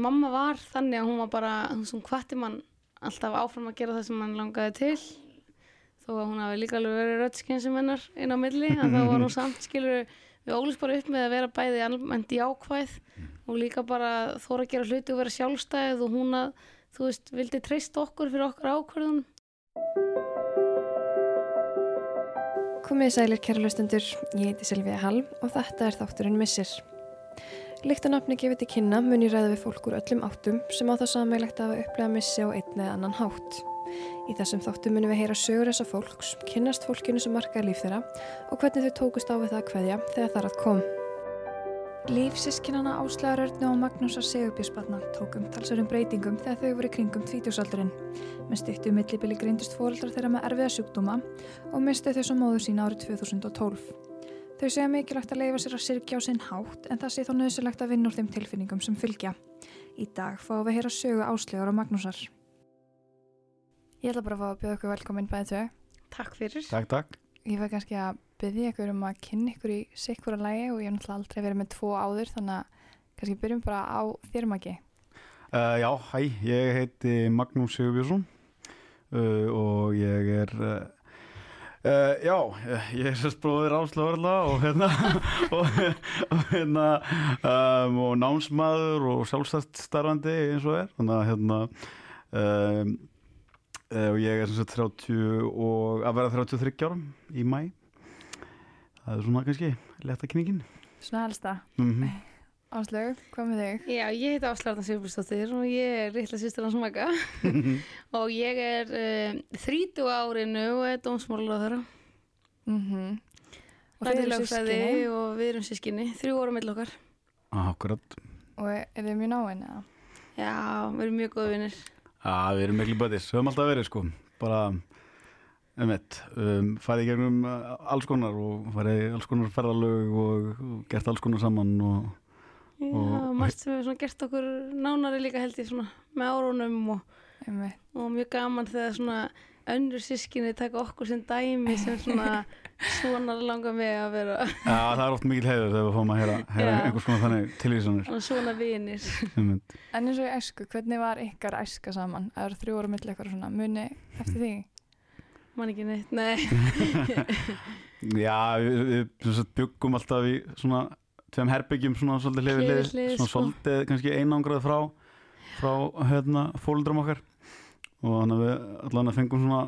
mamma var þannig að hún var bara hún sem hvatti mann alltaf áfram að gera það sem mann langaði til. Þó að hún hafi líka alveg verið röddskinn hennar inn á milli að þá var hún samt skilur við ólist bara upp með að vera bæði almennt jákvæð og líka bara þóra að gera hluti og vera sjálfstæð og hún að þú veist vildi treysta okkur fyrir okkar ákvörðun. Komið sælir kæra lustendur, ég heiti Silvíða Hall og þetta er þátturinn Missir. Líkt að nafni gefið til kynna mun ég ræða við fólk úr öllum áttum sem á það sammeilegt að hafa upplega missi á einn eða annan hátt. Í þessum þáttum munum við heyra sögur þessa fólks, kynnast fólkinu sem markaði líf þeirra og hvernig þau tókust á við það að hverja þegar þar að kom. Lífsískinana Áslegar Örnu og Magnúsar Segurbjörnsbatna tókum talsverðum breytingum þegar þau voru kringum 20-saldurinn. Með styrtu millibili greindist fóreldrar þeirra með erfiða sjúkdóma og mistu þau svo móður sína árið 2012. Þau segja mikilvægt að leifa sér að sirkja á sinn hátt en það sé þó nöðsulegt að vinna úr þeim tilfinningum sem fylgja. Í dag fáum við að heyra sögu Áslegar og Magnúsar. Ég ætla bara að fá að bjóða okkur velkominn bæðið þau. Takk fyrir Takk, takk. Ég fæ kannski að byggja ykkur um að kynna ykkur í sikkura lægi og ég hef náttúrulega aldrei verið með tvo áður þannig að kannski byrjum bara á þér maki. Uh, já, hæ, ég heiti Magnús Sigurbjörnsson uh, og ég er, uh, uh, já, ég er sérst bróðir áslöðurla og hérna, og, og hérna, um, og námsmaður og sjálfstætt starfandi eins og er, þannig að hérna, um, uh, og ég er sagt 30 og að vera 33 ára í mæ, það er svona kannski leta kynningin. Svona helsta. Mm Áslögu, hvað með þig? Já, ég heiti Áslarðan Sigurbjörnsdóttir og ég er litla sýstur hans maka og ég er uh, 30 árinu og er dómsmálar á þeirra Mm -hmm. Og þið eru sískinni og við erum sískinni, þrjú ára mill okkar Akkurat. og er þið mjög náinn eða? Já, við erum mjög góða vinnir Já, við erum miklu bætis, við höfum alltaf verið sko, bara, um eitt, um, farið í gegnum uh, alls konar og farið í alls konar ferðalög og, og gert alls konar saman og, Já, margt sem við svona gert okkur nánari líka held ég svona með árunum og, og mjög gaman þegar svona önnur sískinni taka okkur sem dæmi sem svona svona langar mig að vera Já, það er oft mikil heiður þegar við fáum að heyra, heyra einhvers konar þannig tilvísanir. svona vinir. En eins og í æsku, hvernig var ykkar æska saman? Það eru þrjú ára milli eitthvað svona muni eftir því? man ekki neitt, nei Já, við, við sagt, byggum alltaf í svona tveim herbyggjum svona svolítið hlið við Hlið svona sko. svolítið kannski einangrað frá, frá hérna fólundrum okkar og þannig að við allan að fengum svona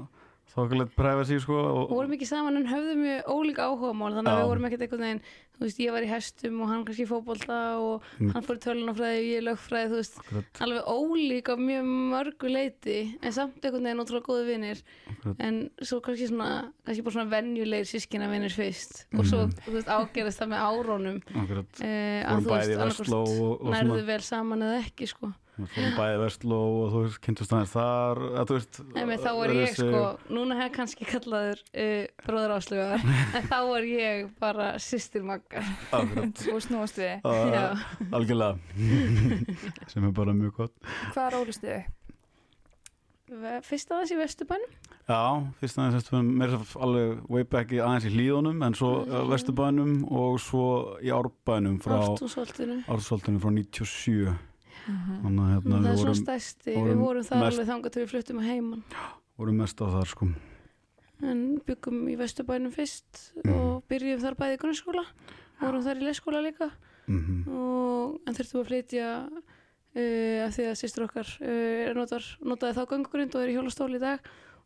þokkalegt privacy sko og, og vorum ekki saman en höfðum mjög ólíka áhugamál þannig að við vorum ekkert einhvern veginn þú veist, ég var í hestum og hann kannski í fótbolta og Mm. hann fór í tölunafræði og ég í lögfræði, þú veist, Akkurat. alveg ólíka mjög mörgu leiti en samt einhvern veginn ótrúlega góði Akkurat. en svo kannski svona kannski bara svona venjulegir sískina vinir fyrst og svo, Mhm. þú veist, ágerðist það með árónum eh, að þú veist, og nærðu vel saman eða ekki, sko Við bæði í Vestló og þú veist, kynntust aðeins þar að þú veist Nei, þá var ég þessi- sko, núna hef kannski kallaður uh, bróður áslugar en þá var ég bara sýstir Akkurat, Og snúast við. Já. algjörlega sem er bara mjög gott Hvað er upp? Ve- Fyrst aðeins í Vesturbænum Já, fyrst aðeins eftir mér er alveg way back í aðeins í hlíðunum en svo mm. Vesturbænum og svo í Árbænum frá Ársoltinu frá 97 Mhm. Þannig að hérna Það er svona vorum, stærsti, við vorum þar mest- alveg þangað til við fluttum að heiman vorum mest á þar sko. En byggum í Vesturbænum fyrst Mhm. og byrjum þar bæði í grunnskóla. Vorum þar í leikskóla líka. Mm og en þurftum að flytja uh, af því að sýstur okkar uh, notar, notaði þá göngugrind og er í hjólastól í dag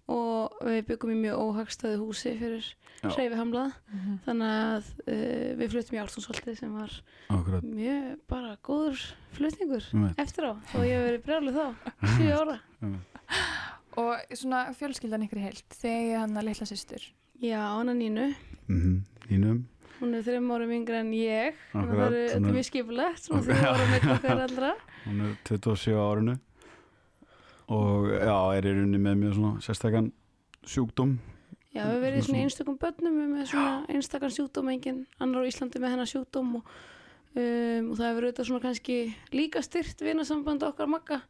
og við byggum í mjög óhagstæðu húsi fyrir Já. hreyfi hamlað Mhm. þannig að uh, við fluttum í Álstonsholti sem var Akkurat. mjög bara góður flutningur eftir á og ég hef verið brjálu þá 7 ára. Og svona fjölskyldan ykkur heilt, þegar hann að litla systur. já, hana Nínu. Mm Þínum hún er þreim árum yngri en ég. Þannig að Akkurat, það er, er er- mjög skipulegt svona þrjú árum með okkar allra. Hún er 27 á árinu og já, er í rauninni með mjög svona sérstakann sjúkdóm Já, við verið í svona einstökum börnum með svona einstakann sjúkdóm engin annar á Íslandi með hennar sjúkdóm og, um, og það hefur auðvitað svona kannski líka styrt vinasamband okkar makka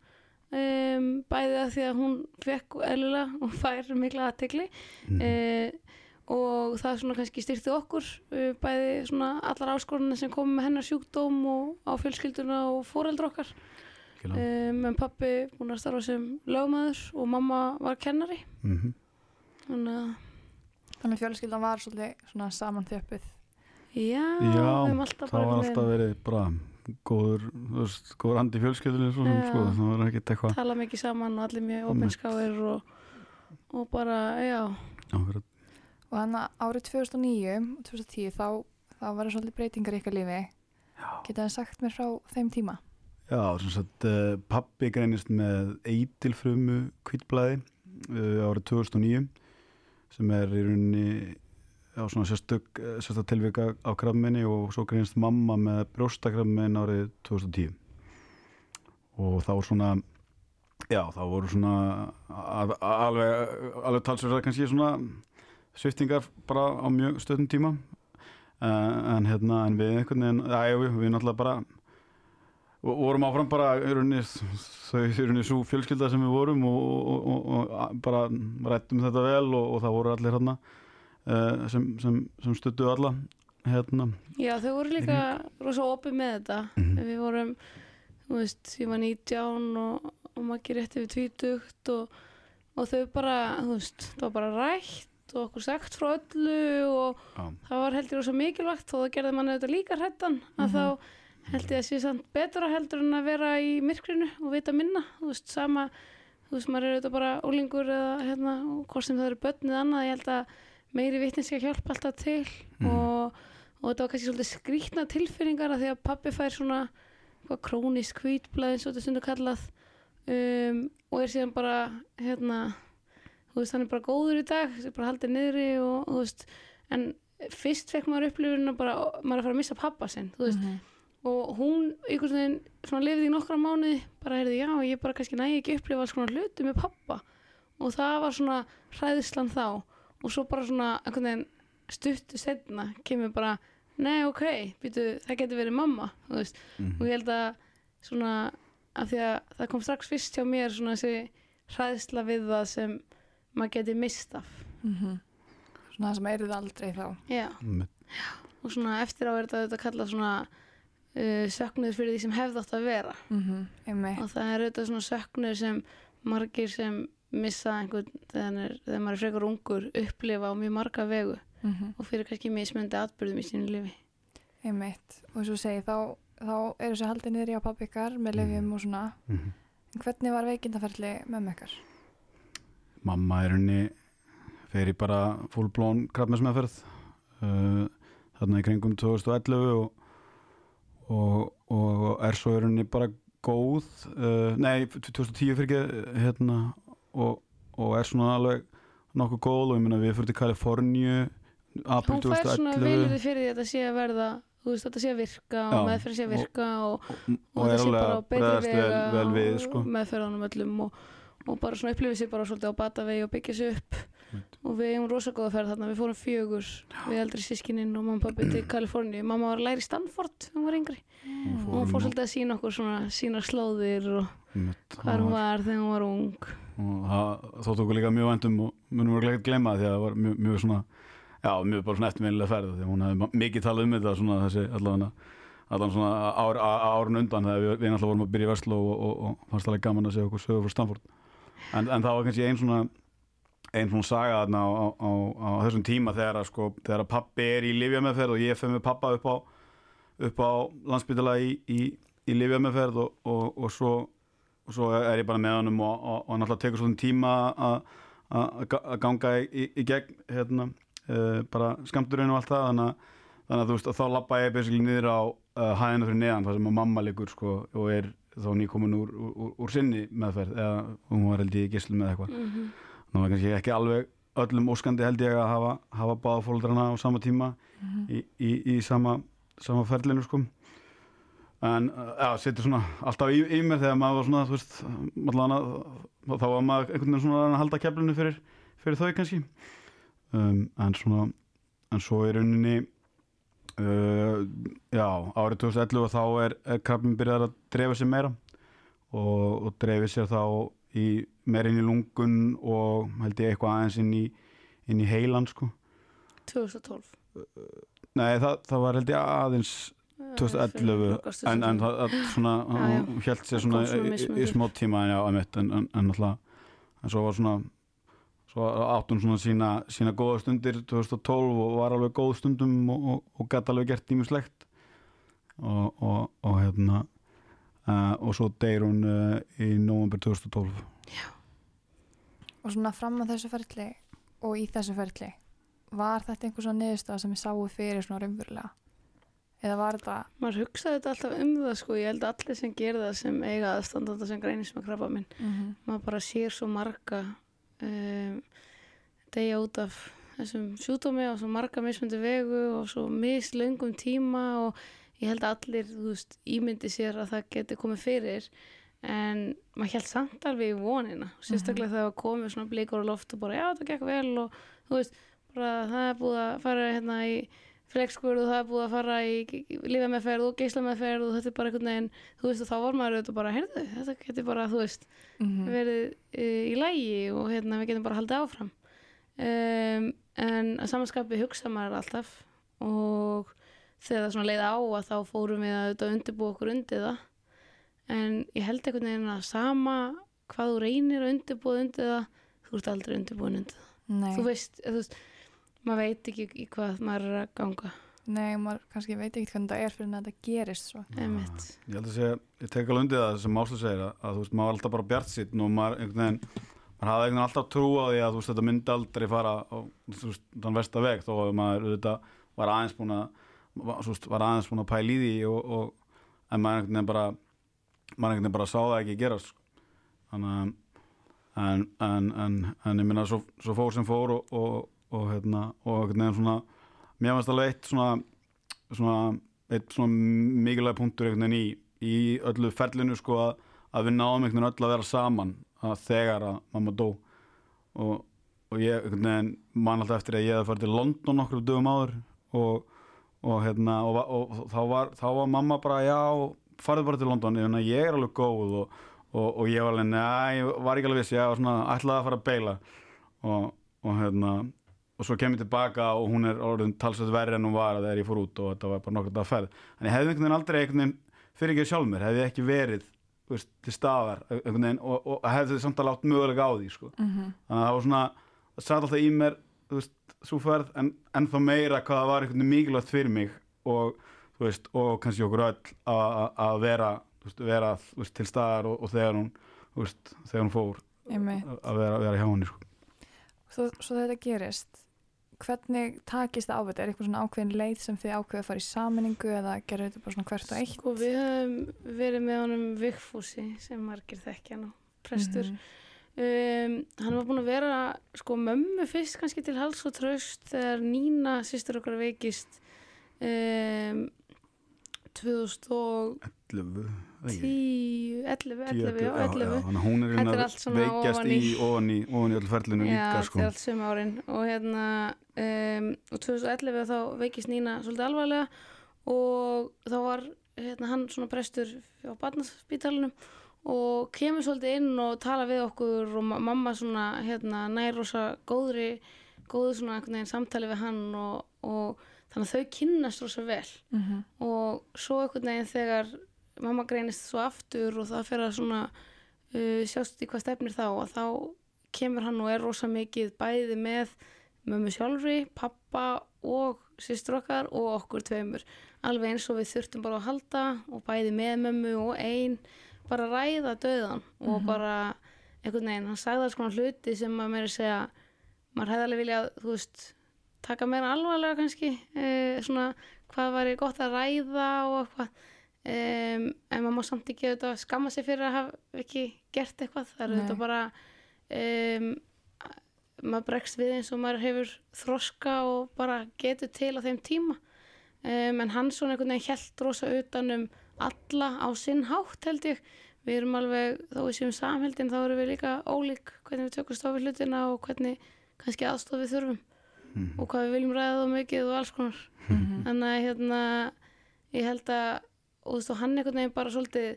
um, bæði að því að hún fekk eðlilega og fær mikla aðtegli mm. uh, og það svona kannski styrti okkur uh, bæði svona allar áskorunna sem komið með hennar sjúkdóm og á fjölskylduna og fóreldra okkar. Um, en pappi búin að starfa sem lögmaður og mamma var kennari Mhm. þannig að Þannig fjölskyldan var svolítið svona saman þjöppið. já, Já, það var alltaf verið bara góður, þú veist, góður andi í fjölskyldunni svo sem, Já. sko, það var ekkert eitthvað tala mikið saman og allir mjög opinskáir og, og bara, já ákveður, Og þannig að árið 2009 og 2010 þá, þá var það svolítið breytingar í ykkar lífi. Geta það sagt mér frá þeim tíma? Já, sem sagt, uh, pappi greinist með eitilfrumu kvítblæði uh, árið 2009 sem er í rauninni á svona sérstök, eh, sérstök tilvika á krafminni og svo greinist mamma með brjóstakrafmin árið 2010 og þá svona já, þá voru svona alveg, alveg talsverða kannski svona sviftingar bara á mjög stöðnum tíma. Uh, en hérna, en við einhvern veginn, já, við, náttúrulega bara vorum áfram bara þau svo fjölskylda sem við vorum og, og, og, og bara rættum þetta vel og, það voru allir hérna uh, sem, sem, sem stuttu alla hérna já, þau voru líka rosa opið með þetta Mhm. við vorum, þú veist, ég var 19 og, og maður rétt yfir tvítugt og, og þau bara, þú veist, það var bara rætt og okkur sagt frá öllu og Já. það var heldur rosa mikilvægt og það gerði manni þetta líka hrættan að þá held ég að sé samt betra heldur en að vera í myrkrinu og vita minna. Þú veist, sama, þú veist, maður er auðvitað bara ólingur eða hérna, hvort sem það eru börn eða annað, ég held að meiri vittinska hjálpa alltaf til. Og, og þetta var kannski svolítið skrýtna tilfinningar að því að pappi fær svona hvað krónist hvítblæð eins og þetta stundu kallað. Um, og er síðan bara hérna, þú veist, hann er bara góður í dag sem bara haldið niðri og þú veist, en fyrst fekk maður upplifun að bara, maður er að fara að missa pappa sinn, þú veist, og hún einhvern veginn svona lifið í nokkra mánuði bara heyrði já ég bara kannski nægi ekki upplifa alls konar hluti með pappa og það var svona hræðislan þá og svo bara svona einhvern veginn stuttu setna kemur bara nei ok, býtu, það getur verið mamma þú veist, og ég held að svona af því að það kom strax fyrst hjá mér svona þessi hræðisla við það sem maður geti mist af Mhm. Svona það sem eruð aldrei þá. já, Einmitt. og svona eftir á er þetta, þetta kallað svona uh, söknuður fyrir því sem hefði átt að vera Mm -hmm. og það er auðvitað svona söknur sem margir sem missa einhvern þegar, þegar maður er frekar ungur upplifa á mjög marga vegu Mhm. og fyrir kannski mismöndi atbyrðum í sínu lifi Einmitt. Og svo segi þá, þá eru þessi haldið niður í á pappi ykkar með lefjum og svona. Mhm. En hvernig var veikindaferli með ykkar? mamma er henni fer í bara fullblón krabbmessmeðferð uh, þarna í kringum 2011 og, og, og er svo er henni bara góð uh, nei, 2010 fyrir ekki hérna, og, og er svona alveg nokkuð góð og ég meina við fyrir til Kaliforníu april hún fær svona 2011 viljiði fyrir því að þetta sé að verða þú veist þetta sé að virka og Já, meðferð sé að og- virka og, og, og, og þetta sé bara á betri bregðast vel, vega vel við og sko. meðferðanum öllum og, og bara svona upplifið sér bara svolítið á batavegi og byggja sér upp. Og við eigum rosa góða ferð þarna, við fórum fjögur við eldri sískininn og mamma og pappi til Kaliforníu. Mamma var að læra í Stanford hún var yngri. Hún og hún fór svolítið að sína okkur svona sína slóðir og hvað hún var þegar hún var ung. Og það þóttu okkur líka mjög væntum og munum við ekki gleyma það því að það var mjög, mjög svona já, mjög bara svona eftirminnilega ferð því hún hefði mikið talað um þetta svona þessi allavega allavega svona ár, árun undan þegar við, við náttúrulega vorum að byrja í Vestló og, og, og fannst alveg gaman að segja okkur sögur frá Stanford. En, en það var kannski ein svona ein svona saga þarna á, á, á, á þessum tíma þegar að sko, þegar að pappi er í Livjameðferð og ég fer með pappa upp á upp á landsbytala í, í, í Livjameðferð og, og, og svo og svo er ég bara með honum og, og náttúrulega tekur svona tíma að- ganga í, í, gegn hérna, uh, bara skamturinn og allt það þannig, þannig að þú veist að þá lappa ég basically niður á uh, hæðina fyrir neðan þar sem að mamma liggur sko og er þá nýkomin úr, úr, úr sinni meðferð eða hún var held ég í gislu með eitthvað Mhm. Þannig að kannski ekki alveg öllum óskandi held ég að hafa, hafa báða fóldrana á sama tíma í, í, í sama, sama ferlinu sko. En uh, já, setur svona alltaf í, í mér þegar maður var svona þú veist, allan að þá var maður einhvern veginn svona að halda keflinu fyrir, fyrir þau kannski. Um, en svona en svo í rauninni uh, já, árið 2011 þá er, er krabbin byrjað að drefa sér meira og, og drefi sér þá í meira inn í lungun og held ég eitthvað aðeins inn í inn í heilan sko. 2012 Nei, það, það var held ég aðeins 2011 Ágúst en, en 2011. það það svona, Já, já. hann held sér svona, í, í smá tíma en já, emitt, en, en, en alltaf en svo var svona svo átt hún svona sína, sína góða stundir 2012 og var alveg góð stundum og, og, og gæti alveg gert tímislegt og, og, og hérna uh, og svo deyr hún uh, í november 2012 Og svona fram að þessu ferli og í þessu ferli, var þetta einhver svona niðurstaða sem ég sáu fyrir svona raunverulega? Eða var þetta, maður hugsaði þetta alltaf um það sko, ég held að allir sem gera það sem eiga aðstandanda sem greinist með krabba minn mm maður bara sér svo marga um, degja út af þessum sjúdómi og svo marga mismundi vegu og svo mislöngum tíma og ég held að allir, þú veist, ímyndi sér að það geti komið fyrir en maður held samt alveg í vonina. Sérstaklega þegar komið svona blíkur á loft og bara já, það gekk vel og þú veist, bara það er búið að fara hérna í flekskur og það er búið að fara í lífameðferð og geislameðferð og þetta er bara einhvern veginn, þú veist, og þá var maður auðvitað bara, heyrðu, þetta getur bara, þú veist -hmm. verið uh, í lægi og hérna við getum bara haldið áfram. Um, en að samanskapi hugsa maður alltaf og þegar það svona leiði á að þá fórum við að auðvitað undirbúa okkur undir það en ég held einhvern veginn að sama hvað þú reynir að undirbúa undir það þú ert aldrei undirbúin undir það. Nei, þú veist, þú veist maður veit ekki í hvað maður er að ganga. Nei, maður kannski veit ekki hvernig það er fyrir en þetta gerist svo. einmitt Ég held að segja, ég tek alveg undir það sem Áslu segir að, að þú veist, maður var alltaf bara bjart sitt og maður einhvern veginn, maður hafði einhvern veginn alltaf trú á því að þú veist, þetta myndi aldrei fara á þú veist, þann versta veg. Þó að maður auðvitað var aðeins búin að var, aðeins búin að pæla í því og, og en maður einhvern veginn bara einhvern veginn bara sá það ekki gerast sko. þannig að en, ég minna svo, svo fór sem fór og, og, og hérna, og veginn svona mér finnst alveg eitt svona svona, eitt svona mikilvæg punktur í, í öllu ferlinu sko að, að við náum einhvern veginn öll að vera saman að þegar að mamma dó og, og ég man alltaf eftir að ég hefði farið til London nokkur dögum áður og, og hérna og þá, var, þá var mamma bara já, farið bara til London ég, ég er alveg góð og, og ég var alveg, neða, ég var ekki alveg viss ég var svona, ætlaði að fara að beila og, og hérna og svo kem ég tilbaka og hún er orðin talsveit verri en hún var þegar ég fór út og þetta var bara nokkur dag ferð en ég hefði einhvern veginn aldrei einhvern veginn fyrir ekki sjálf mér, hefði ekki verið veist, til staðar veginn og, og hefði samt að látt mögulega á því sko. Mm -hmm. þannig að það var svona satt alltaf í mér þú veist, svo ferð en ennþá meira hvað það var einhvern veginn mikilvægt fyrir mig og veist, og kannski okkur öll að- að að vera, þú veist, vera þú veist, til staðar og, og þegar hún þú veist, þegar hún fór að vera, vera hjá henni sko. Svo, svo þetta gerist, hvernig takist það á þetta? Er eitthvað svona ákveðin leið sem þið ákveða að fara í saminningu eða gerur þetta bara svona hvert og eitt? Sko við höfum verið með honum Vigfúsi sem margir þekkja nú, prestur. Mhm. Um, hann var búinn að vera sko mömmu fyrst kannski til hals og traust þegar Nína sýstur okkar veikist um, 2010 11 11, 11, Tíu, já, 11 þannig að hún er hérna veikjast í ofan í, öll ferlinu líka þetta sko. er allt sömu árin. Og hérna um, og 2011 þá veikist Nína svolítið alvarlega og þá var hérna, hann svona prestur á barnaspítalunum og kemur svolítið inn og tala við okkur og ma- mamma svona hérna nær rosa góðri góðu svona einhvern veginn samtali við hann og, og þannig að þau kynnast rosa vel. Mhm. og svo einhvern veginn þegar mamma greinist svo aftur og það fer að svona uh, sjást í hvað stefnir þá og þá kemur hann og er rosa mikið bæði með mömmu sjálfri, pappa og sýstur okkar og okkur tveimur. Alveg eins og við þurftum bara að halda og bæði með mömmu og ein bara ræða döðan og bara einhvern veginn, hann sagði alls konar hluti sem að mér segja maður hefði alveg viljað, þú veist taka meira alvarlega kannski eh, svona hvað væri gott að ræða og eitthvað. Um, en maður má samt ekki auðvitað skamma sig fyrir að hafa ekki gert eitthvað. Það er Nei. auðvitað bara um, maður bregst við eins og maður hefur þroska og bara getur til á þeim tíma. Um, en hann svona einhvern veginn held rosa utan um alla á sinn hátt held ég. Við erum alveg, þó við séum samheldin þá erum við líka ólík hvernig við tökum stofið hlutina og hvernig kannski aðstof við þurfum Mhm. og hvað við viljum ræða þá mikið og alls konar Mhm. þannig að hérna ég held að og þú veist og hann einhvern veginn bara svolítið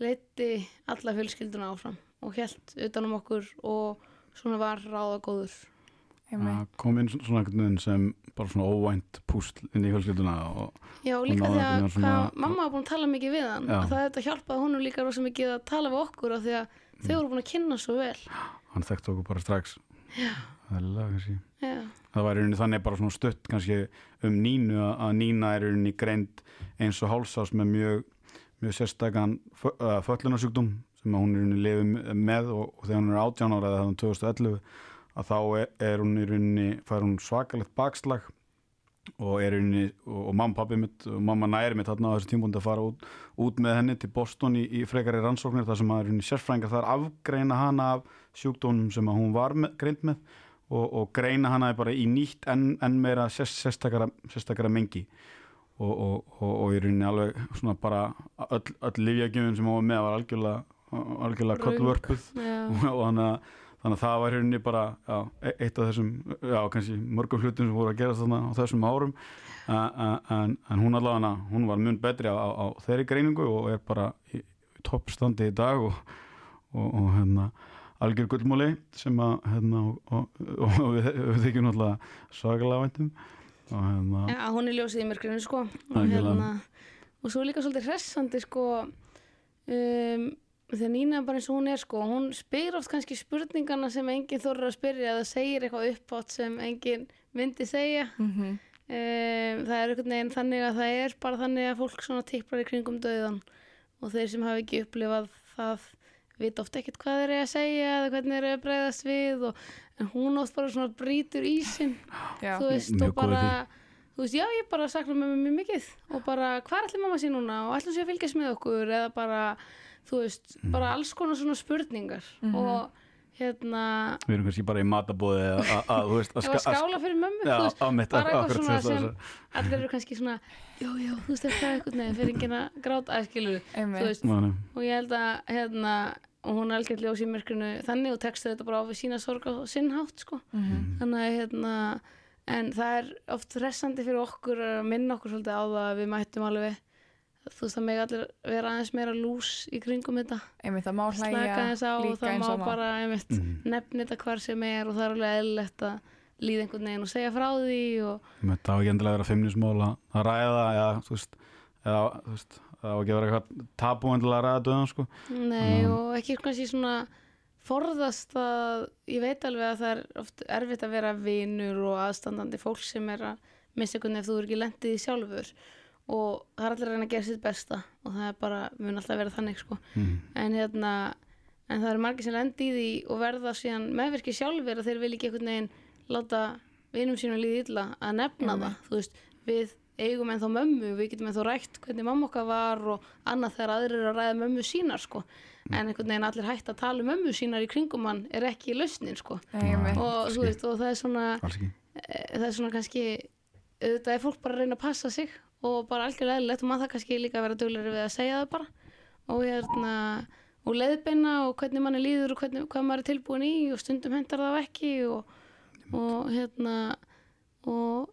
leiti alla fjölskylduna áfram og held utanum okkur og svona var ráða góður að kom inn svona einhvern veginn sem bara svona óvænt púsl inn í fjölskylduna og Já, og líka því að svona- hvað, mamma var búin að tala mikið við hann Já. og það þetta hjálpaði honum líka rosa mikið að tala við okkur af því að þau voru búin að kynna svo vel hann þekkti okkur bara strax Já. Já, það var í rauninni þannig bara svona stutt kannski um Nínu að, Nína er í rauninni greind eins og hálsás með mjög, mjög sérstakann föllunarsjúkdóm sem hún er í rauninni lifið með og, og þegar hún er 18 ára eða þannig 2011 að þá er, er hún í rauninni fær hún svakalegt bakslag og er í rauninni og, og mamma pappi mitt og mamma næri mitt þarna á þessu tímpundi að fara út, út með henni til Boston í, í frekari rannsóknir þar sem að í rauninni sérfræðingar þar afgreina hana af sjúkdónum sem að hún var með, greind með og, og greina hana bara í nýtt enn en meira sérst, sérstakara, sérstakara mengi. Og, og, og, og í rauninni alveg svona bara öll, öll livjagjöfun sem hún var með var algjörlega, algjörlega kollvörpuð og þannig að, þannig að það var í rauninni bara já, e- eitt af þessum, já kannski mörgum hlutum sem voru að gerast þarna á þessum árum. A- a- en, en hún allavega hún var mun betri á, á, á þeirri greiningu og er bara í, í toppstandi í dag og, og, og hérna algjör gullmóli sem að hérna, og, og, og við, við þykjum náttúrulega svakalega væntum. Og hérna já, hún er ljósið í myrkrinu sko. Og, hérna, og svo líka svolítið hressandi sko um, þegar Nína er bara eins og hún er sko hún spyr oft kannski spurningana sem enginn þorður að spyrja eða segir eitthvað uppátt sem enginn myndi segja. Mhm. Um, það er einhvern veginn þannig að það er bara þannig að fólk svona tipplar í kringum döðan og þeir sem hafa ekki upplifað það vita oft ekkert hvað þeir eru að segja eða hvernig þeir eru að breyðast við og, en hún oft bara svona brýtur ísinn. Já, þú veist Mjög og í bara þú veist já ég bara sakna með mjög mikið og bara hvað ætli mamma sé núna og ætlum sé að fylgjast með okkur eða bara þú veist Mm. bara alls konar svona spurningar og hérna við erum kannski bara í matabóði að, að, að, þú veist, að, ef að skála fyrir mömmu Já, þú veist, mitt, bara eitthvað svona sem allir eru kannski svona já, já, þú veist eitthvað eitthvað neðan fyrir enginn að gráta Nei, og ég held að hérna og hún er algjörlega ljós í myrkrinu þannig og texta þetta bara á við sína sorg á sinnhátt sko, Mhm. þannig að hérna en það er oft hressandi fyrir okkur að minna okkur svolítið á það að við mættum alveg þú veist það meg allir vera aðeins meira lús í kringum þetta einmitt, það má á og það má og bara einmitt, Mhm. nefna þetta hvar sem er og það er alveg eðlilegt að líða einhvern veginn og segja frá því og Þetta á ekki endilega að vera feimnismól að að ræða eða þú veist, eða, þú veist það á ekki að vera eitthvað tabu endilega að ræða döðan sko. Nei, Já. og ekki kannski svona forðast að ég veit alveg að það er oft erfitt að vera vinur og aðstandandi fólk sem er að missa einhvern veginn ef þú er ekki lendið í sjálfur og það er allir að reyna að gera sitt besta og það er bara, mun alltaf vera þannig sko mm. en hérna, en það eru margir sem lendi í því og verða síðan meðvirki sjálfur að þeir vil ekki einhvern veginn láta vinum sínum líði illa að nefna Einmitt. það, þú veist, við eigum ennþá mömmu, við getum ennþá rætt hvernig mamma okkar var og annað þegar aðrir eru að ræða mömmu sínar sko. En einhvern veginn allir hægt að tala um mömmu sínar í kringum hann er ekki lausnin sko. Einmitt. og þú veist, og það er svona alls ekki. eh, það er svona kannski auðvitað er fólk bara að reyna að passa sig og bara algjörlega eðlilegt og maður það kannski líka að vera duglegri við að segja það bara. Og hérna og leiðbeina og hvernig manni líður og hvernig, hvað maður er tilbúin í og stundum hendar það ekki og, og hérna og,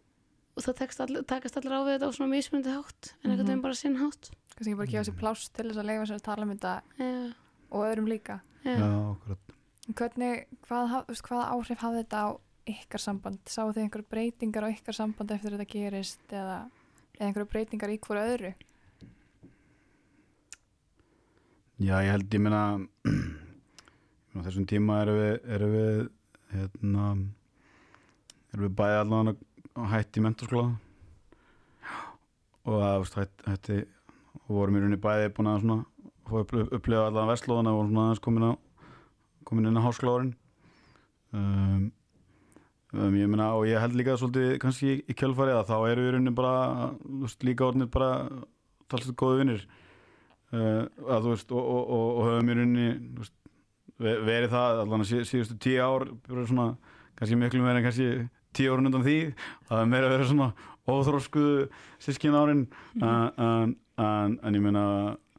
og það all, takast allir á við þetta á svona mismundi hátt en einhvern veginn bara sinn hátt. Kannski bara gefa sér pláss til þess að leifa sér að tala um þetta já, og öðrum líka. Já. Já, hvernig, hvað, hvaða áhrif hafði þetta á ykkar samband? Sáu þið einhverju breytingar á ykkar samband eftir þetta gerist eða, eða einhverju breytingar í hverju öðru? Já, ég held, ég meina á þessum tíma erum við erum við hérna erum við bæði allan að hætti menturskóla og að, þú veist, hætti, hætti og vorum í rauninni bæði búin að svona fá upp, upplifa allan vestlóðan og vorum aðeins komin, á, komin inn á háskólaárin. Um, um, ég meina og ég held líka svolítið kannski í, í kjölfarið að þá eru við í rauninni bara veist, líka orðinir bara talsið góði vinnir uh, að þú veist og, og, og, og höfum í rauninni veist, ve- verið það að sí, síðustu tíu ár svona, kannski miklu meira en kannski tíu árun undan því. Það er meira að vera svona óþróskuðu sískin árin. En, en, en, en ég meina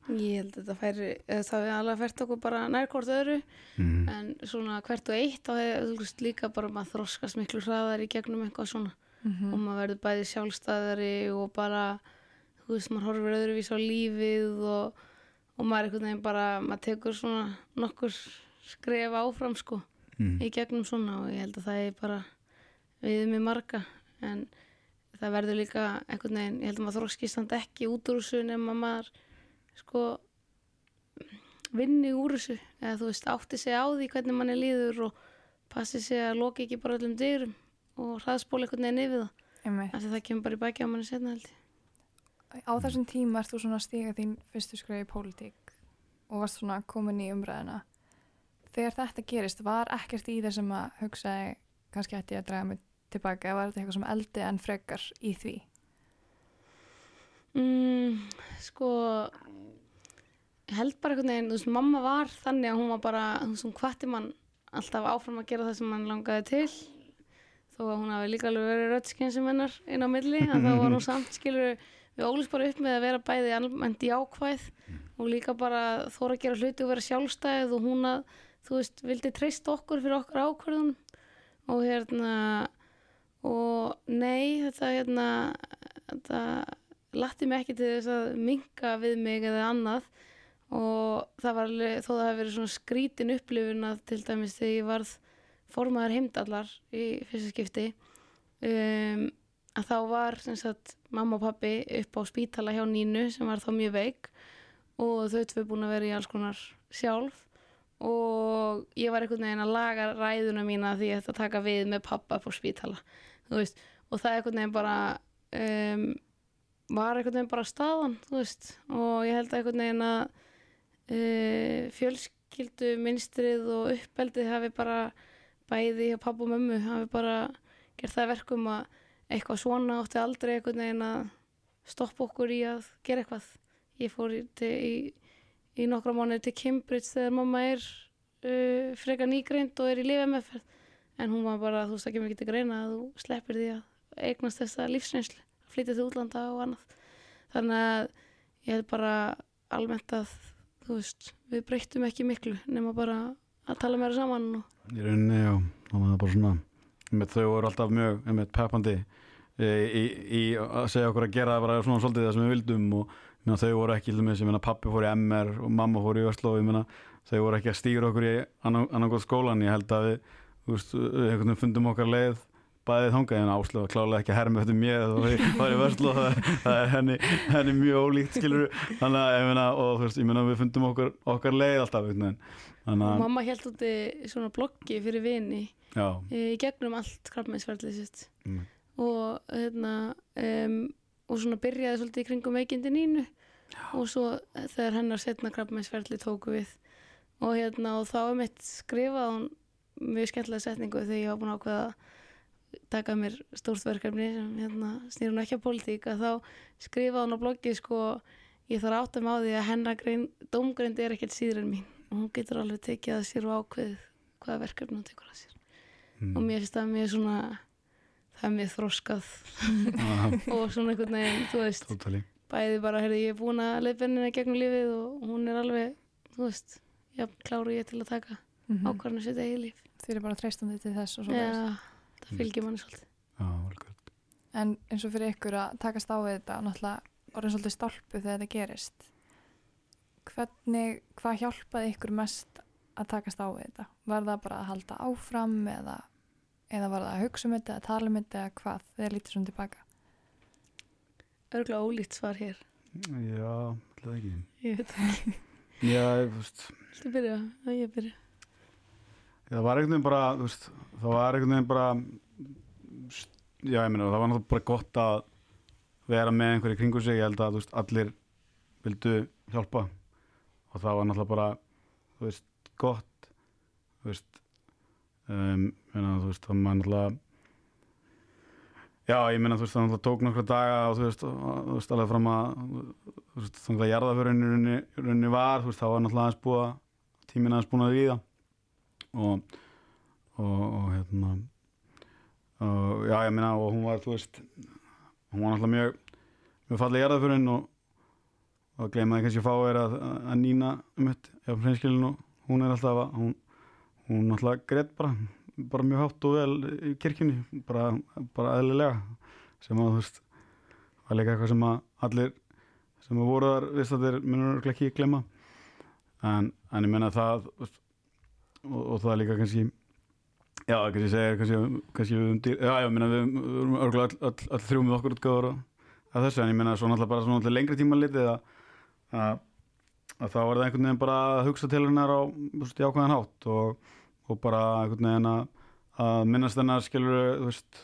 ég held að þetta færi það við alveg fært okkur bara nær hvort öðru. Mm, en svona hvert og eitt þá hefur þú veist líka bara maður þroskast miklu hraðar í gegnum eitthvað svona. Mm og maður verður bæði sjálfstæðari og bara, þú veist, maður horfir öðruvís á lífið og, og maður einhvern veginn bara, maður tekur svona nokkur skref áfram sko mm, í gegnum svona. Og ég held að það er bara við með marga en það verður líka einhvern veginn, ég held að maður þróskist samt ekki út úr þessu nema maður sko vinni úr þessu. Eða þú veist átti sig á því hvernig manni líður og passi sig að loki ekki bara öllum dyrum og hraðspóla einhvern veginn yfir það. Af því það kemur bara í baki á manni setna held ég. Á þessum tíma ert þú svona að stíga þín fyrstu skrefi í pólitík og varst svona komin í umræðina. Þegar þetta gerist, var ekkert í þessum að hugsaði kannski ætti ég að draga mig tilbaka. Eða var þetta eitthvað sem eldi en frekar í því? Mm, sko held bara einhvern veginn, þú veist, mamma var þannig að hún var bara, þú veist, hún hvatti mann alltaf áfram að gera það sem mann langaði til. Þó að hún hafi líka alveg verið röddskinn sem hennar inn á milli að þá var hún samt, skilur við ólust bara upp með að vera bæði almennt jákvæð og líka bara þóra að gera hluti og vera sjálfstæð og hún að, þú veist, vildi treysta okkur fyrir okkar ákvörðun og hérna og nei, þetta hérna þetta latti mig ekki til þess að minka við mig eða annað. Og það var alveg, þó það hefði verið svona skrítin upplifun að til dæmis þegar ég varð formaður heimdallar í fyrsta skipti um, að þá var sem sagt mamma og pappi upp á spítala hjá Nínu sem var þá mjög veik og þau tvö búin að vera í alls konar sjálf og ég var einhvern veginn að laga ræðuna mína því ég ætti að taka við með pappa á spítala veist, og það einhvern veginn bara um, var einhvern veginn bara staðan veist, og ég held að einhvern veginn að uh, fjölskyldu minnstrið og uppeldið hafi bara bæði hjá pappa og mömmu hafi bara gert það að verkum að eitthvað svona átti aldrei einhvern veginn að stoppa okkur í að gera eitthvað. Ég fór í, í, í nokkra mánuði til Cambridge þegar mamma er uh, freka nýgreind og er í lifemeðferð en hún var bara, þú veist, það kemur ekki til greina að þú sleppir því að eignast þessa lífsreynslu flytja til útlanda og annað. Þannig að ég hef bara almennt að, þú veist við breyttum ekki miklu nema bara að tala meira saman Í rauninni, já, þannig að það er bara svona þau voru alltaf mjög peppandi í, í, í að segja okkur að gera bara svona svolítið það sem við vildum og meina, þau voru ekki, ég meina, pappi fór í MR og mamma fór í Öslo, ég meina, þau voru ekki að stýra okkur í góð skólan, ég held að við, veist, við fundum okkar leið bæðið þangað. En Áslöf var klálega ekki að herma eftir mér og það er vörslu og það, er henni, henni mjög ólíkt skilur þannig að ég meina og veist ég meina við fundum okkar, okkar leið alltaf og mamma held úti svona bloggi fyrir vini í gegnum allt krabbmeinsferðlið sitt. Mm, og hérna um, og svona byrjaði svolítið í kringum veikindi nínu og svo þegar hennar setna krabbmeinsferðli tóku við. Og hérna og þá er mitt skrifað hún mjög skemmtilega setningu þegar ég var búin að ákveða að taka mér stórt verkefni sem hérna snýr hún ekki að pólitík að þá skrifaði hún á bloggi sko ég þarf átt að má því að hennar dómgreind er ekkert síður en mín. Og hún getur alveg tekið að sér og ákveðið hvaða verkefni hún tekur að sér. Mm, og mér finnst það mjög svona það er mjög þroskað. Og svona einhvern veginn, þú veist. Totally. Bæði bara, heyrði, ég er búin að leiðbennina gegnum lífið og hún er alveg þú veist, já, kláru ég til að taka Mm -hmm. ákvarðinu sitt eigið líf Þið eru bara treystandi til þess og svo já, það fylgir manni svolítið Já, vel gott. En eins og fyrir ykkur að takast á við þetta náttúrulega orðin svolítið stálpu þegar þetta gerist hvernig, hvað hjálpaði ykkur mest að takast á við þetta? Var það bara að halda áfram eða, eða var það að hugsa um þetta eða tala um þetta eða hvað þegar lítið svona tilbaka? Örgulega ólíkt svar hér. Já, ætlaði ekki. ég veit ekki, Já, þú veist, viltu byrja? Já, ég byrja. Það var einhvern veginn bara, þú veist, það var einhvern veginn bara, já, ég meina, það var náttúrulega bara gott að vera með einhverju kringu sig, ég held að, þú veist, allir vildu hjálpa. Og það var náttúrulega bara, þú veist, gott, þú veist, um, meina, þú veist, það var náttúrulega, já, ég meina, þú veist, það tók nokkra daga og þú veist, þú veist, alveg fram að, þú veist, þannig að jarðaförunni runni, runni var, þú veist, það var náttúrulega aðeins búið að, tíminn aðeins búin að líða. Og, og, og hérna og já ég meina og hún var þú veist hún var náttúrulega mjög mjög fallið jarðaförinn og og gleymaði kannski að fá er að, að nýna um þetta hjá hreinskilin og hún er alltaf að hún, hún náttúrulega greitt bara bara mjög hátt og vel í kirkjunni bara, bara eðlilega sem að þú veist var líka eitthvað sem að allir sem að voru þar viðst að þeir munur ekki glemma en, en ég menna það og, og það er líka kannski Já, kannski segja, kannski, kannski við um dýr, já, já, minna við erum örgulega öll, öll, öll þrjú með okkur útgáður af þessu, en ég minna svo náttúrulega bara svona náttúrulega lengri tíma litið að, að, að þá er það einhvern veginn bara að hugsa til hennar á jákvæðan hátt og, og bara einhvern veginn að, að minnast hennar skilur, veist,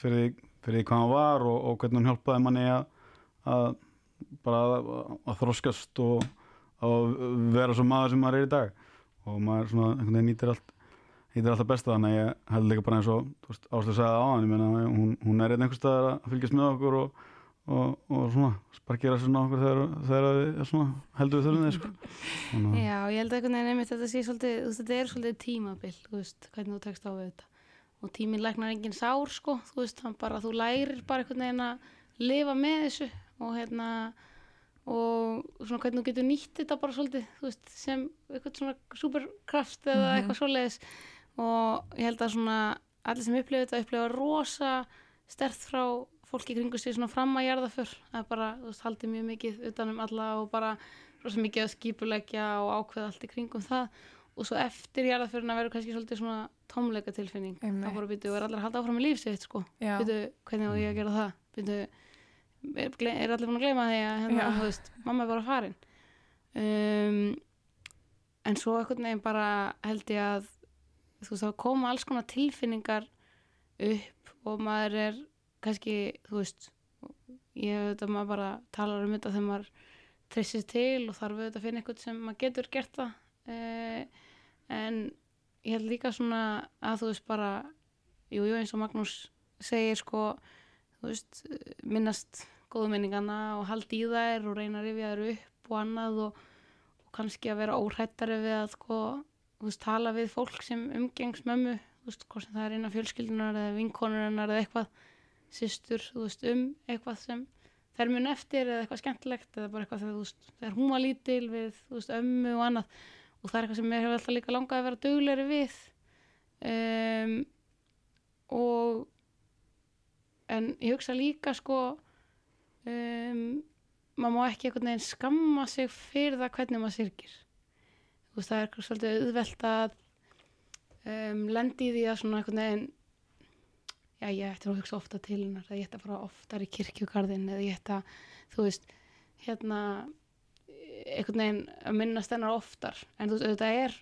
fyrir, fyrir því hvað hann var og, og hvernig hún hjálpaði manni að, að bara að, að þroskast og að vera svo maður sem maður er í dag. Og maður svona einhvern veginn nýtir allt er alltaf besta þannig að ég held líka bara eins og Áslu sagði á hann, ég meina hún, hún er einn einhvers staðar að fylgjast með okkur og, og, og svona sparkera svona okkur þegar, við heldur við þurfum þeir sko. Já, ég held að einmitt þetta sé svolítið, þetta er svolítið tímabil, þú veist, hvernig þú tekst á við þetta. Og tíminn læknar engin sár, sko, þú veist, hann bara, þú lærir bara einhvern veginn að lifa með þessu og hérna, og svona hvernig þú getur nýtt þetta bara svolítið, þú veist, sem eitthvað svona superkraft eða Mhm. eitthvað svoleiðis. Og ég held að svona, allir sem upplifa þetta upplifa rosa stert frá fólki í kringu sig svona fram að jarða fyrr. Það er bara, þú veist, haldið mjög mikið utanum alla og bara rosa mikið að skipuleggja og ákveða allt í kringum það. Og svo eftir jarðaföruna verður kannski svolítið svona tómleika tilfinning þá bara býtu er allir að halda áfram með líf sitt sko. Býtu, hvernig á ég að gera það? Býtu, er, allir búin að gleyma því að hérna, þú veist, mamma er bara farin. Um, en svo einhvern veginn bara held ég að þú veist, þá koma alls konar tilfinningar upp og maður er kannski, þú veist ég hef þetta maður bara talar um þetta þegar maður treysir til og þarf auðvitað að finna eitthvað sem maður getur gert það. Uh, en ég held líka svona að þú veist bara jú, jú, eins og Magnús segir sko þú veist, minnast góðu minningana og haldi í þær og reyna að rifja þær upp og annað og, og kannski að vera óhrættari við að sko, þú veist, tala við fólk sem umgengs mömmu, þú veist, hvort sem það er innan fjölskyldunar eða vinkonurinnar eða eitthvað systur, þú veist, um eitthvað sem þær mun eftir eða eitthvað skemmtilegt eða bara eitthvað þegar, þú veist, þegar hún var lítil við, þú veist, ömmu og annað. Og það er eitthvað sem mér hefur alltaf líka langað að vera duglegri við. Um, og en ég hugsa líka sko um, maður má ekki einhvern veginn skamma sig fyrir það hvernig maður syrgir. Þú veist það er eitthvað svolítið auðvelt að um, lendi í því að svona einhvern veginn já ég ætti að hugsa ofta til hennar eða ég ætti að fara oftar í kirkjugarðin eða ég ætti að þú veist hérna einhvern veginn að minnast hennar oftar. En þú veist auðvitað er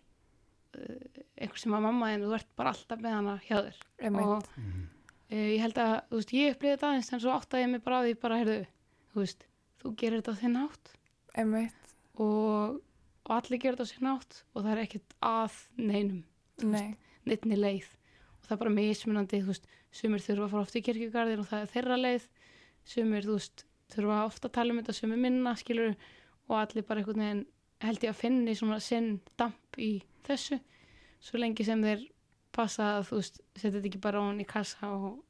uh, einhver sem að mamma en þú ert bara alltaf með hana hjá þér. Einmitt. og uh, ég held að, þú veist, ég upplýði þetta aðeins en svo áttaði ég mig bara á því bara, heyrðu, þú veist, þú gerir þetta á þinn átt einmitt. og, og allir gerir þetta á þinn átt og það er ekkert að neinum, Nei, neittni leið og það er bara mismunandi, þú veist, sumir þurfa að fara oft í kirkjugarðin og það er þeirra leið, sumir, þú veist, þurfa ofta að tala um þetta, sumir minna, skilur, og allir bara einhvern veginn held ég að finni svona sinn damp í þessu, svo lengi sem þeir passa að þú veist, setja þetta ekki bara án í kassa og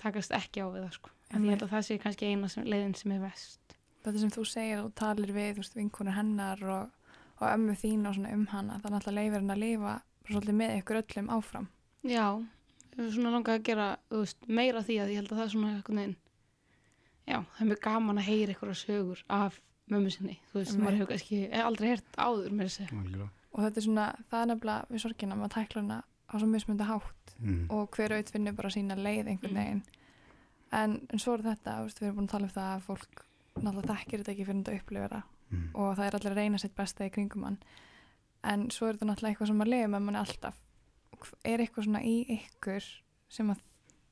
takast ekki á við það sko. En ég held að það sé kannski eina sem, leiðin sem er vest. þetta sem þú segir og talir við, þú veist, vinkunur hennar og, og ömmu þín og svona um hana, það náttúrulega leifir henn að lifa svolítið með ykkur öllum áfram. Já, ég er svona langað að gera þú veist, meira því að ég held að það er svona einhvern veginn, já, það er mjög gaman að heyra einhverja sögur af mömmu sinni, þú veist, maður hefur kannski hef aldrei heyrt áður með þessi. Og þetta er svona, það er nefnilega við sorgina, maður tækla hana á svo mismundi hátt Mm. og hver auðvitað finnur bara sína leið einhvern Mm. veginn. En, en svo er þetta, þú veist, við erum búin að tala um það að fólk náttúrulega þekkir þetta ekki fyrir þetta upplifir það Mm. og það er allir að reyna sitt besta í kringum hann. En svo er þetta náttúrulega eitthvað sem maður lifir með manni alltaf. Er eitthvað svona í ykkur sem að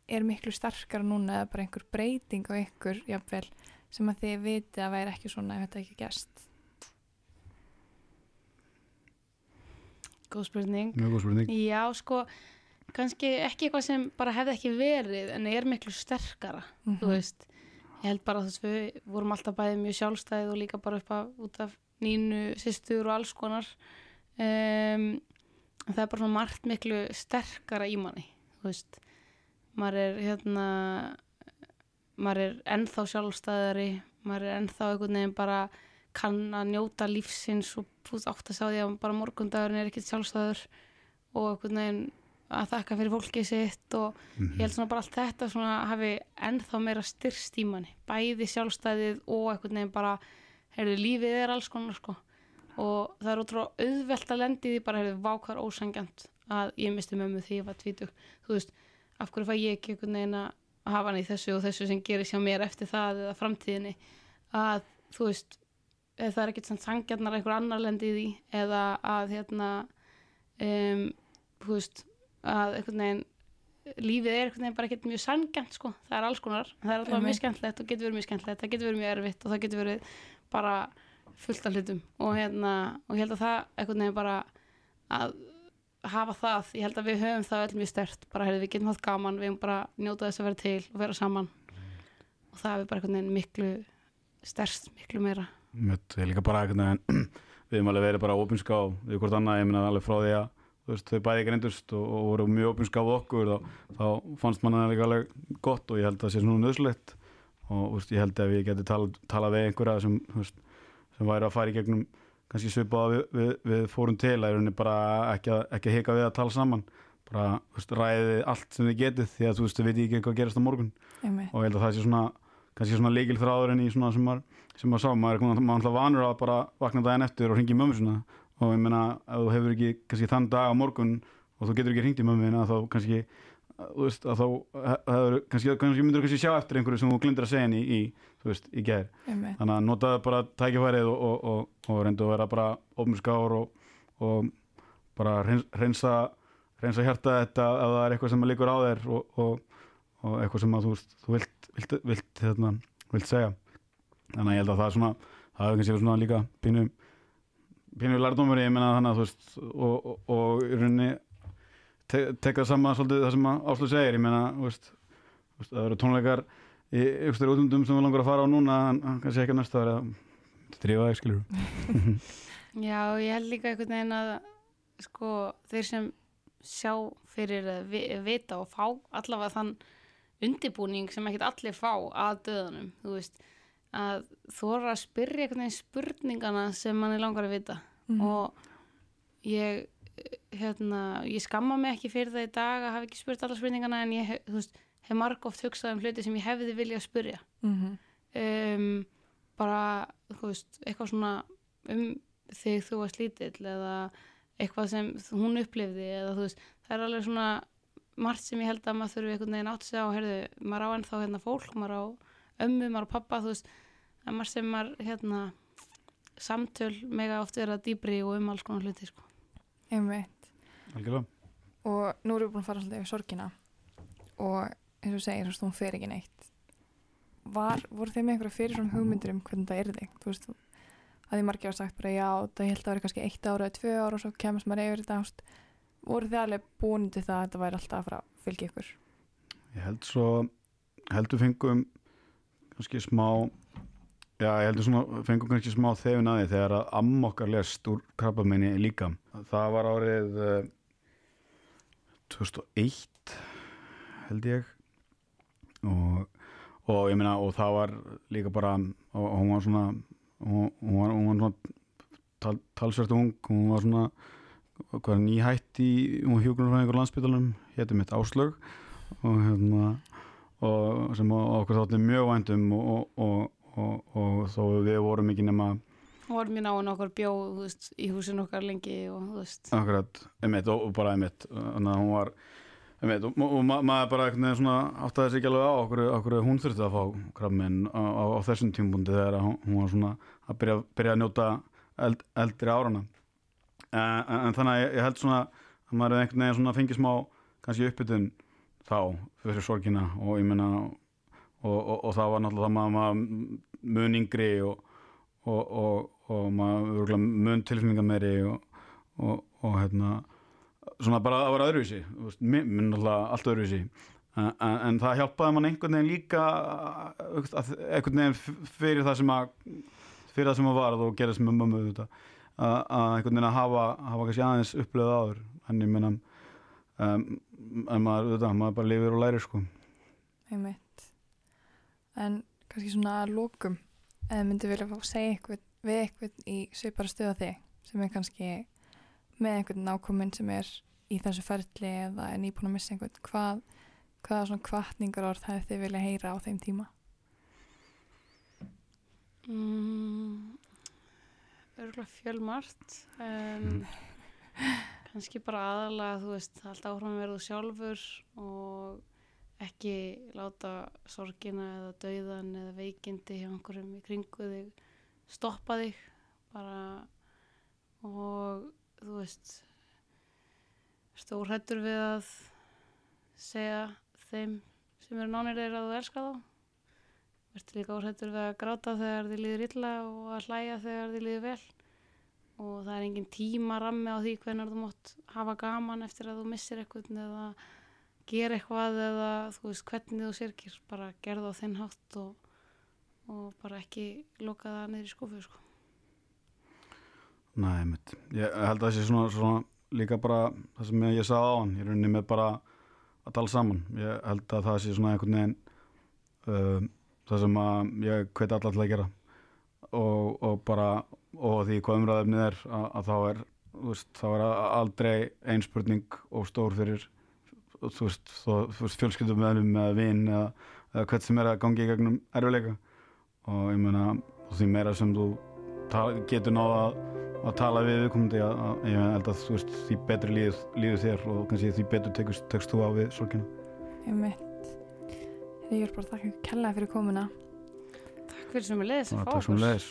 er miklu sterkara núna eða bara einhver breyting á ykkur, jafnvel, sem að þið vitið að væri ekki svona ef þetta ekki gæst? Góð spurning. Mjög góð spurning. Já, sko, kannski ekki eitthvað sem bara hefði ekki verið en er miklu sterkara, Mhm. þú veist. Ég held bara að við vorum alltaf bæðið mjög sjálfstæðið og líka bara upp af, út af nínu, sýstur og alls konar. Um, en það er bara svona margt miklu sterkara í manni, þú veist. Maður er hérna, maður er ennþá sjálfstæðari, maður er ennþá einhvern veginn bara kann að njóta lífsins og þú átt að sá því að bara morgundagurinn er ekkert sjálfstæður og einhvern veginn að þakka fyrir fólkið sitt og Mhm. ég held svona bara allt þetta svona hafi ennþá meira styrst í manni bæði sjálfstæðið og einhvern veginn bara heyrðu lífið er alls konar sko og það er ótrúlega auðvelt að lendi því bara hefur vákar ósangjant að ég misti mömmu því ég var tvítug. Þú veist, af hverju fæ ég ekki einhvern veginn að hafa hann í þessu og þessu sem gerir sjá mér eftir það eða framtíðinni? Að þú veist það er ekkert sann sangjarnar einhver annar lendi því eða að hérna um, þú veist að einhvern veginn lífið er einhvern veginn bara ekkert mjög sangjant sko, það er alls konar. Það er alltaf mjög skemmtlegt og getur verið mjög skemmtlegt það getur verið mjög erfitt og það getur verið bara fullt af hlutum. Og hérna og ég held að það einhvern veginn bara að hafa það, ég held að við höfum það öll mjög stert, bara heyrðu við getum hatt gaman við höfum bara njóta þess að vera til og vera saman. Og það er bara einhvern veginn miklu sterst, miklu meira. Mött, ég líka bara einhvern veginn við höfum alveg verið bara opinská við hvort annað, ég meina alveg frá því að veist, þau bæði greindust og, og voru mjög opinská við okkur og þá fannst manna það líka alveg gott og ég held að það sé svona nöðslegt og veist, ég held að ég geti talað tala við einhverja sem, veist, sem væri að fara í gegnum kannski svipaða við, við, við fórum til að rauninni bara ekki að, ekki að hika við að tala saman. Bara veist, ræðið allt sem þið getið því að þú veist, þið veit ekki hvað gerast á morgun. Einmitt, og ég held að það sé svona kannski svona leikil þráðurinn í svona sem maður, sem maður sá, maður er alltaf vanur að bara vakna daginn eftir og ringi mömmu svona og ég meina ef þú hefur ekki kannski þann dag á morgun og þú getur ekki ringt í mömmina þá kannski veist að þá hefur kannski, kannski myndur kannski sjá eftir einhverju sem þú glindir að segja henni í, þú í gær. Einmitt, þannig að notaðu bara tækifærið og, og, og, og reyndu að vera bara ofnskár og, og bara hreins, hreinsa hreinsa hjarta þetta ef það er eitthvað sem líkur á þér og, og, og eitthvað sem að þú, veist, þú vilt, vilt, vilt, hérna, vilt segja. Þannig að ég held að það er svona það hefur kannski svona líka pínu pínu lærdómur ég meina þannig að þú veist og, og, og í rauninni te, teka saman svolítið það sem að Áslu segir ég meina, þú veist, þú veist það eru tónleikar í ykkur útlundum sem við langar að fara á núna en kannski ekki á næsta ári að drífa þig skilur Já, ég held líka einhvern veginn að sko, þeir sem sjá fyrir að vi, vita og fá allavega þann undirbúning sem ekkert allir fá að döðanum, þú veist að þóra að spyrja einhvern veginn spurningana sem manni langar að vita Mhm. og ég hérna, ég skamma mig ekki fyrir það í dag að hafa ekki spurt alla spurningana en ég veist, hef marg oft hugsað um hluti sem ég hefði viljað spyrja. Mhm, um, bara, veist, eitthvað svona um þig þú varst lítill eða eitthvað sem hún upplifði eða þú veist, það er alveg svona margt sem ég held að maður þurfi einhvern veginn átt sig á, heyrðu, maður á ennþá hérna fólk, maður á ömmu, maður á pappa, þú veist, það er margt sem maður, hérna, samtöl mega oft vera dýbri og um alls konar hluti, sko. einmitt algjörlega. Og nú erum við búin að fara svolítið yfir sorgina. Og eins og segir, þú veist, hún fer ekki neitt. Var, voru þið með einhverja fyrir svona hugmyndir um hvernig það er þig þú veist, að því margir hafa sagt bara já, það held að vera kannski eitt ára eða tvö ára og svo kemast maður yfir þetta, veist. Voru þið alveg búin til það að þetta væri alltaf að fara að fylgja ykkur? Ég held svo, heldur fengum kannski smá, já ég heldur svona fengum kannski smá þefin að því þegar að amma okkar lest úr krabbameini líka. Það var árið eh, 2001 held ég. Og, og ég meina og það var líka bara og, hún var svona hún, hún var, hún var svona tal, talsvert ung, hún var svona hvað nýhætt í, hún var hjúgrunarfæðingur landsbytalunum, hétum mitt Áslög og hérna og sem okkur þátti mjög og, og, og þó við vorum ekki nema Hún var mjög náinn okkur bjóð, veist, í húsinu okkar lengi og, þú veist, akkurat, emitt og, og bara emitt þannig að hún var emitt og, og ma maður bara veginn svona áttaði sig ekki alveg á okkur, okkur hún þurfti að fá krabbminn á, á, á þessum tímbundi þegar hún, hún var svona að byrja, byrja að njóta eld, eldri árana en, en, en þannig að ég, ég held svona að maður er einhvern veginn svona að fengi smá kannski uppbytun þá fyrir sorgina og ég meina og, og, það var náttúrulega það maður, mun yngri og, og, og, og maður mun tilfinninga meiri og, og, og hérna svona bara að vera öðruvísi minn náttúrulega allt öðruvísi. En, en, en það hjálpaði mann einhvern veginn líka einhvern veginn fyrir það sem að fyrir það sem að varð og gerðist með mömmu að, einhvern veginn að hafa, hafa kannski aðeins upplöðið áður. En ég meina um, en maður, þetta, maður bara lifir og lærir sko. Einmitt. En kannski svona að lókum eða myndi vilja fá að segja eitthvað við eitthvað í svipara stöða þig sem er kannski með einhvern nákominn sem er í þessu ferli eða er nýbúin að missa einhvern hvað, hvaða svona kvartningar orð það þið vilja heyra á þeim tíma? Mm, örgulega fjölmart um, kannski bara aðalega þú veist, að verða þú sjálfur og ekki láta sorgina eða dauðan eða veikindi hjá einhverjum í kringu þig stoppa þig bara og þú veist stórhættur við að segja þeim sem eru nánir þeir að þú elska þá? Verður líka óhættur við að gráta þegar þið líður illa og að hlæja þegar þið líður vel? Og það er engin tíma rammi á því hvernig þú mátt hafa gaman eftir að þú missir eitthvað eða gera eitthvað eða þú veist hvernig þú sirkir bara gerða á þinn hátt og, og bara ekki loka það niður í skúfu sko. Nei, mitt. Ég held að það sé svona, svona líka bara það sem ég sagði á hann, ég er unni með bara að tala saman. Ég held að það sé svona einhvern veginn uh, það sem að ég hveti allar til að gera og, og bara og því hvað umræðefnið er að, að þá er veist, þá er aldrei ein spurning og stór fyrir þú veist, veist fjölskyldum meðlum eða vinn eða, eða hvert sem er að gangi í gegnum erfileika og ég meina því meira sem þú getur náða að, að tala við viðkomandi að, að ég held að þú veist því betri líður, líður þér og kannski því betur tekst, tekst þú á við sorgina. Ég mitt Ég er bara þakka kella fyrir komuna. Takk fyrir sem ég leiðis Takk sem leiðis